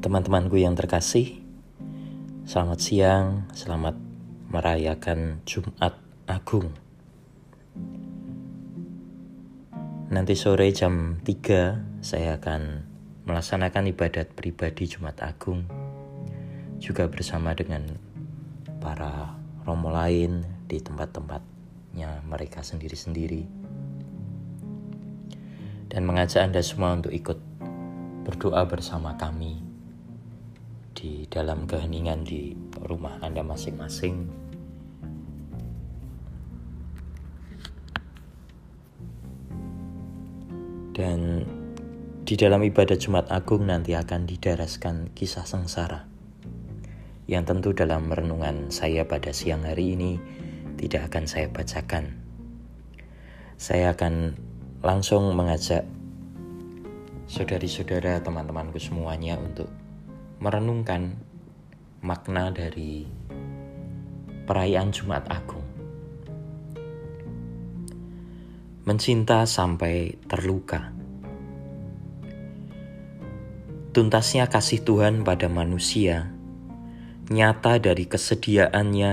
Teman-temanku yang terkasih, selamat siang, selamat merayakan Jumat Agung. Nanti sore jam 3 saya akan melaksanakan ibadat pribadi Jumat Agung juga bersama dengan para romo lain di tempat-tempatnya mereka sendiri-sendiri dan mengajak Anda semua untuk ikut berdoa bersama kami di dalam keheningan di rumah Anda masing-masing. Dan di dalam ibadah Jumat Agung nanti akan didaraskan kisah sengsara yang tentu dalam renungan saya pada siang hari ini tidak akan saya bacakan. Saya akan langsung mengajak saudari-saudara teman-temanku semuanya untuk merenungkan makna dari perayaan Jumat Agung. Mencinta sampai terluka. Tuntasnya kasih Tuhan pada manusia nyata dari kesediaannya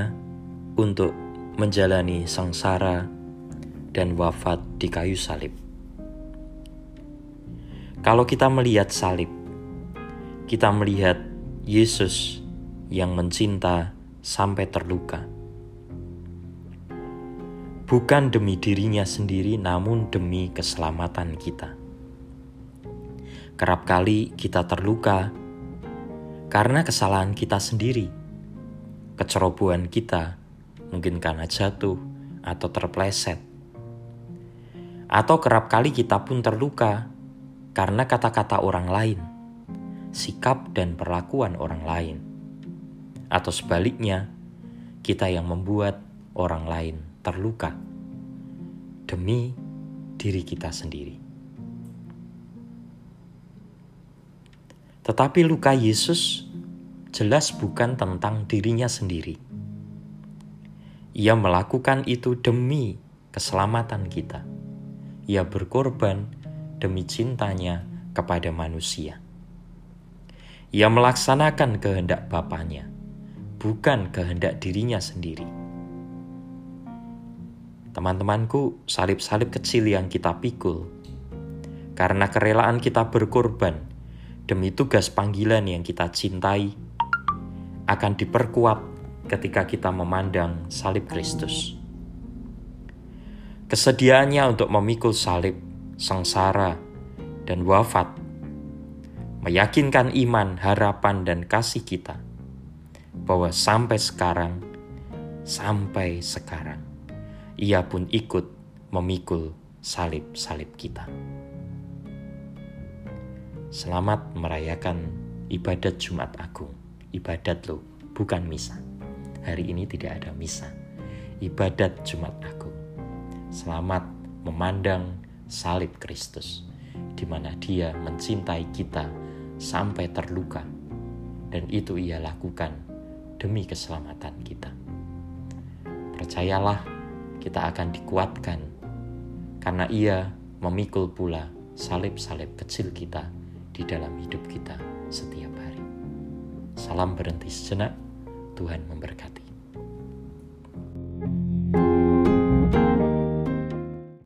untuk menjalani sengsara dan wafat di kayu salib. Kalau kita melihat salib, kita melihat Yesus yang mencinta sampai terluka. Bukan demi dirinya sendiri, namun demi keselamatan kita. Kerap kali kita terluka karena kesalahan kita sendiri, kecerobohan kita, mungkin karena jatuh atau terpleset, atau kerap kali kita pun terluka karena kata-kata orang lain sikap dan perlakuan orang lain, atau sebaliknya, kita yang membuat orang lain terluka demi diri kita sendiri. Tetapi luka Yesus jelas bukan tentang dirinya sendiri. Ia melakukan itu demi keselamatan kita. Ia berkorban demi cintanya kepada manusia. Ia melaksanakan kehendak Bapaknya, bukan kehendak dirinya sendiri. Teman-temanku, salib-salib kecil yang kita pikul, karena kerelaan kita berkorban demi tugas panggilan yang kita cintai, akan diperkuat ketika kita memandang salib Kristus. Kesediaannya untuk memikul salib, sengsara, dan wafat meyakinkan iman, harapan, dan kasih kita bahwa sampai sekarang, sampai sekarang, ia pun ikut memikul salib-salib kita. Selamat merayakan ibadat Jumat Agung. Ibadat loh, bukan misa. Hari ini tidak ada misa. Ibadat Jumat Agung. Selamat memandang salib Kristus, di mana Dia mencintai kita sampai terluka, dan itu ia lakukan demi keselamatan kita. Percayalah, kita akan dikuatkan karena ia memikul pula salib-salib kecil kita di dalam hidup kita setiap hari. Salam berhenti sejenak, Tuhan memberkati.